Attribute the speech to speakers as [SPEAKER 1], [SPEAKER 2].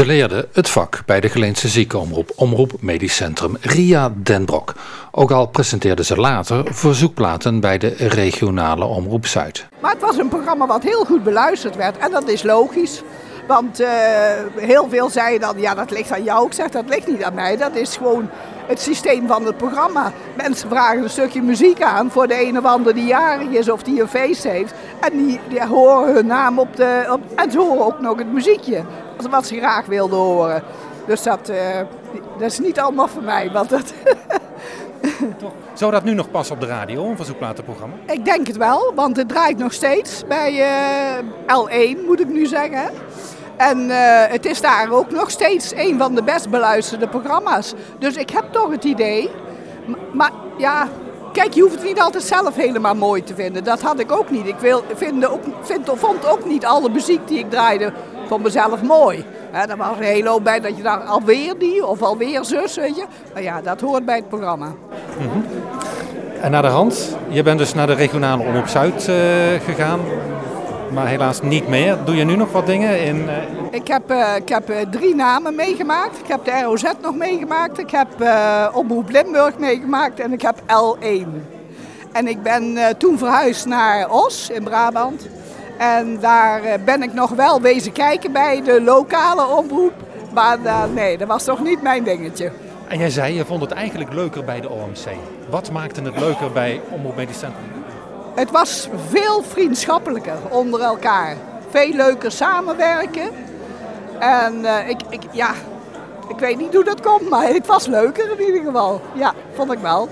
[SPEAKER 1] Ze leerde het vak bij de Geleense ziekenomroep Omroep Medisch Centrum Ria Denbrok. Ook al presenteerde ze later verzoekplaten bij de regionale Omroep Zuid.
[SPEAKER 2] Maar het was een programma wat heel goed beluisterd werd en dat is logisch. Want uh, heel veel zeiden dan, ja dat ligt aan jou. Ik zeg, dat ligt niet aan mij. Dat is gewoon het systeem van het programma. Mensen vragen een stukje muziek aan voor de een of ander die jarig is of die een feest heeft. En die, die horen hun naam op de... Op, en ze horen ook nog het muziekje. Wat ze graag wilden horen. Dus dat, uh, dat is niet allemaal voor mij. Want dat
[SPEAKER 3] Toch? Zou dat nu nog passen op de radio, een verzoekplatenprogramma?
[SPEAKER 2] Ik denk het wel, want het draait nog steeds bij uh, L1, moet ik nu zeggen. En uh, het is daar ook nog steeds een van de best beluisterde programma's. Dus ik heb toch het idee. Maar ja, kijk, je hoeft het niet altijd zelf helemaal mooi te vinden. Dat had ik ook niet. Ik wil, vind ook, vind, vond ook niet alle muziek die ik draaide van mezelf mooi. He, er was een hele hoop bij dat je dacht, alweer die of alweer zus, weet je. Maar ja, dat hoort bij het programma. Mm
[SPEAKER 3] -hmm. En naar de hand, je bent dus naar de regionale Omroep Zuid uh, gegaan maar helaas niet meer. Doe je nu nog wat dingen? In, uh...
[SPEAKER 2] Ik heb, uh, ik heb drie namen meegemaakt. Ik heb de ROZ nog meegemaakt. Ik heb Omroep Limburg meegemaakt en ik heb L1. En ik ben toen verhuisd naar Os in Brabant. En daar ben ik nog wel wezen kijken bij de lokale omroep. Maar nee, dat was toch niet mijn dingetje.
[SPEAKER 3] En jij zei, je vond het eigenlijk leuker bij de OMC. Wat maakte het leuker bij Omroep Medisch Centrum?
[SPEAKER 2] Het was veel vriendschappelijker onder elkaar. Veel leuker samenwerken. En uh, ik, ik, ja, ik weet niet hoe dat komt, maar het was leuker in ieder geval. Ja, vond ik wel.